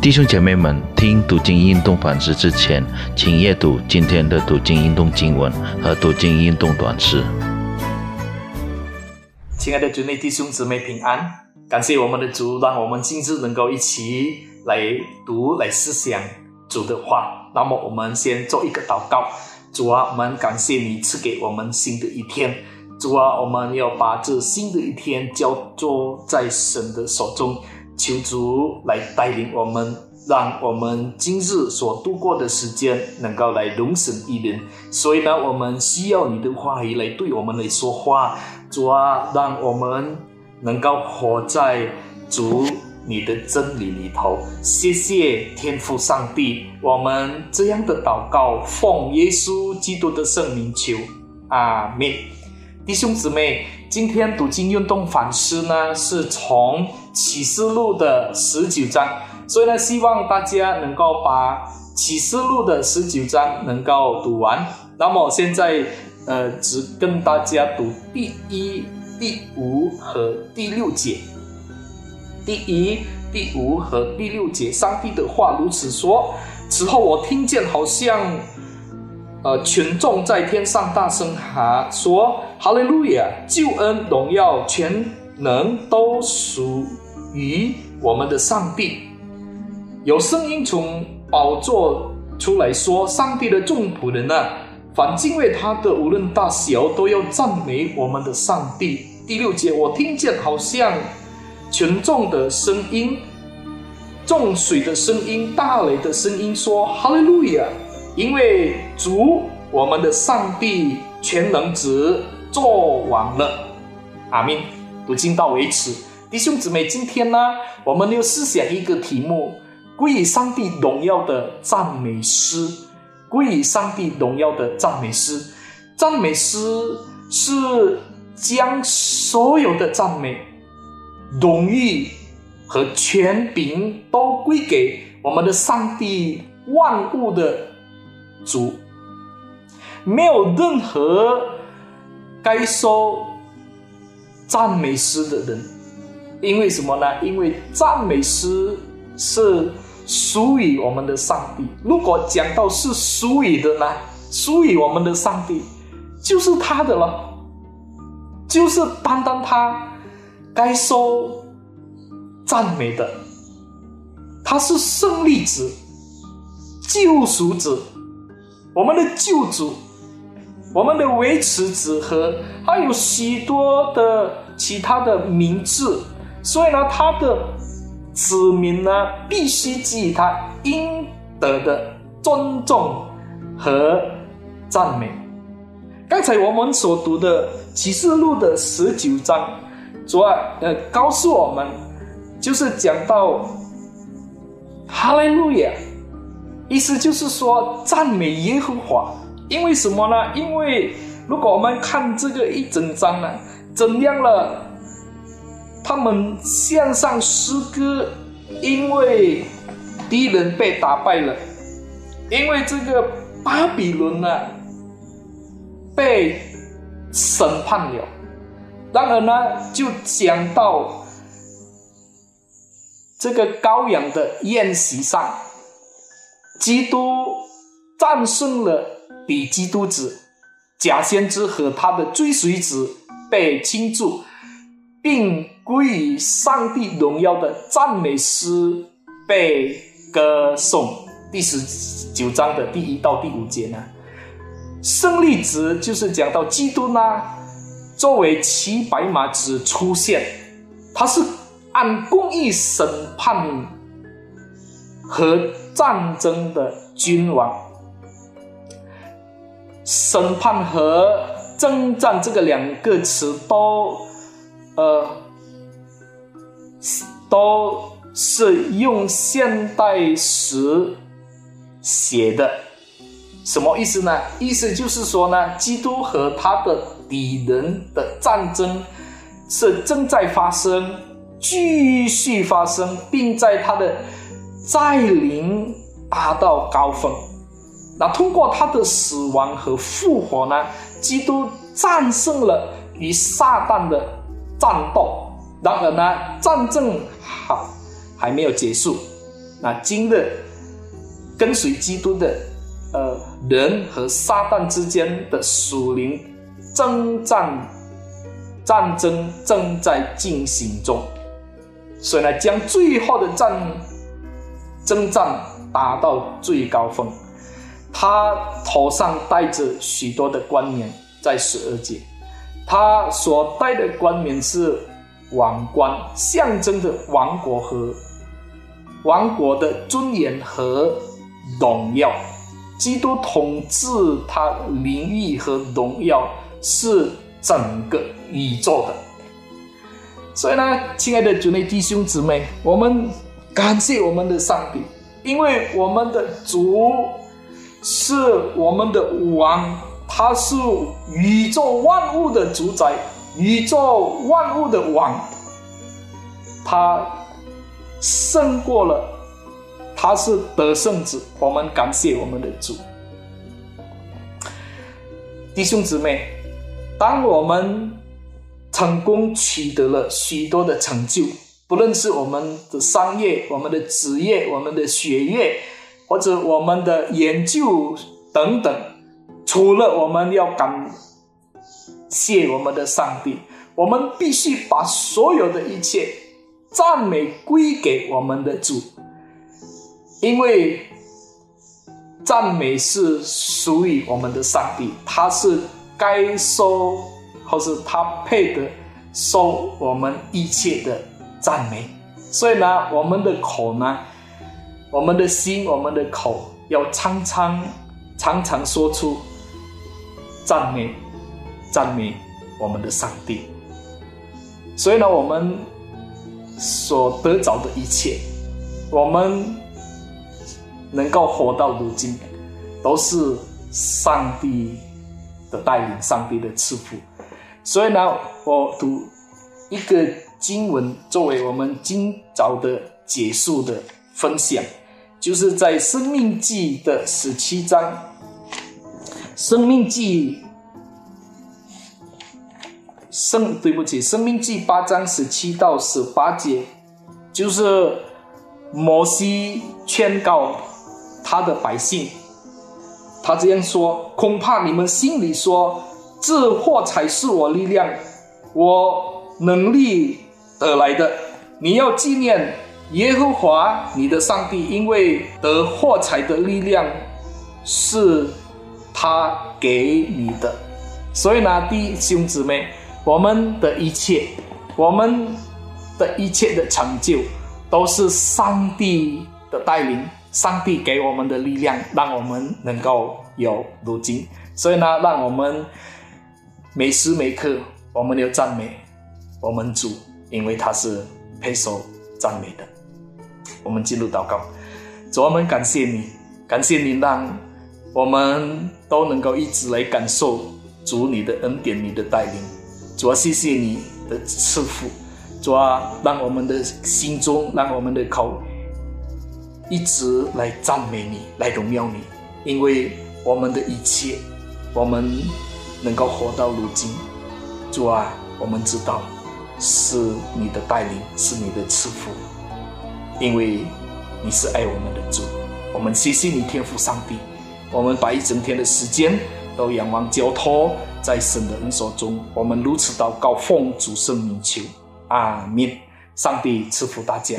弟兄姐妹们，听读经运动反思之前，请阅读今天的读经运动经文和读经运动短诗。亲爱的主内弟兄姊妹平安，感谢我们的主，让我们今日能够一起来读、来思想主的话。那么，我们先做一个祷告。主啊，我们感谢你赐给我们新的一天。主啊，我们要把这新的一天交托在神的手中。求主来带领我们，让我们今日所度过的时间能够来容神一人。所以呢，我们需要你的话语来对我们来说话。主啊，让我们能够活在主你的真理里头。谢谢天父上帝，我们这样的祷告，奉耶稣基督的圣名求，阿门。弟兄姊妹，今天读经运动反思呢，是从启示录的十九章，所以呢，希望大家能够把启示录的十九章能够读完。那么现在，呃，只跟大家读第一、第五和第六节。第一、第五和第六节，上帝的话如此说：此后我听见，好像。呃，群众在天上大声喊说：“哈利路亚！救恩、荣耀、全能都属于我们的上帝。”有声音从宝座出来说：“上帝的众仆人啊，凡敬畏他的，无论大小，都要赞美我们的上帝。”第六节，我听见好像群众的声音、众水的声音、大雷的声音，说：“哈利路亚！”因为主我们的上帝全能者做完了，阿明读经到为止。弟兄姊妹，今天呢，我们又思想一个题目：归于上帝荣耀的赞美诗。归于上帝荣耀的赞美诗，赞美诗是将所有的赞美、荣誉和权柄都归给我们的上帝万物的。主，没有任何该说赞美诗的人，因为什么呢？因为赞美诗是属于我们的上帝。如果讲到是属于的呢，属于我们的上帝就是他的了，就是单单他该说赞美的，他是胜利者、救赎者。我们的救主，我们的维持者和还有许多的其他的名字，所以呢，他的子民呢，必须给予他应得的尊重和赞美。刚才我们所读的启示录的十九章，主要呃告诉我们，就是讲到哈利路亚。意思就是说，赞美耶和华，因为什么呢？因为如果我们看这个一整章呢，怎样了？他们献上诗歌，因为敌人被打败了，因为这个巴比伦呢被审判了。然而呢，就讲到这个羔羊的宴席上。基督战胜了比基督子假先知和他的追随者，被庆祝，并归于上帝荣耀的赞美诗被歌颂。第十九章的第一到第五节呢，胜利者就是讲到基督呢，作为骑白马子出现，他是按公义审判和。战争的君王，审判和征战这个两个词都，呃，都是用现代时写的，什么意思呢？意思就是说呢，基督和他的敌人的战争是正在发生，继续发生，并在他的。再临达到高峰，那通过他的死亡和复活呢？基督战胜了与撒旦的战斗。然而呢，战争好还没有结束，那今日跟随基督的呃人和撒旦之间的属灵征战战争正在进行中，所以呢，将最后的战征战达到最高峰。他头上戴着许多的冠冕，在十二节，他所戴的冠冕是王冠，象征着王国和王国的尊严和荣耀。基督统治他名誉和荣耀是整个宇宙的。所以呢，亲爱的主内弟兄姊妹，我们感谢我们的上帝，因为我们的主。是我们的王，他是宇宙万物的主宰，宇宙万物的王，他胜过了，他是得胜者。我们感谢我们的主，弟兄姊妹，当我们成功取得了许多的成就，不论是我们的商业、我们的职业、我们的学业。或者我们的研究等等，除了我们要感谢我们的上帝，我们必须把所有的一切赞美归给我们的主，因为赞美是属于我们的上帝，他是该收，或是他配得收我们一切的赞美，所以呢，我们的口呢。我们的心，我们的口，要常常、常常说出赞美、赞美我们的上帝。所以呢，我们所得着的一切，我们能够活到如今，都是上帝的带领，上帝的赐福。所以呢，我读一个经文，作为我们今早的结束的。分享，就是在《生命记》的十七章，《生命记》生对不起，《生命记》八章十七到十八节，就是摩西劝告他的百姓，他这样说：恐怕你们心里说，这货才是我力量、我能力得来的，你要纪念。耶和华你的上帝，因为得货财的力量是他给你的，所以呢，弟兄姊妹，我们的一切，我们的一切的成就，都是上帝的带领，上帝给我们的力量，让我们能够有如今。所以呢，让我们每时每刻，我们要赞美我们主，因为他是配受赞美的。我们进入祷告，主，我们感谢你，感谢你让我们都能够一直来感受主你的恩典、你的带领。主啊，谢谢你的赐福，主啊，让我们的心中、让我们的口一直来赞美你、来荣耀你，因为我们的一切，我们能够活到如今，主啊，我们知道是你的带领，是你的赐福。因为你是爱我们的主，我们谢谢你天赋上帝。我们把一整天的时间都仰望交托在神的恩手中。我们如此祷告，奉主圣名求，阿门。上帝赐福大家。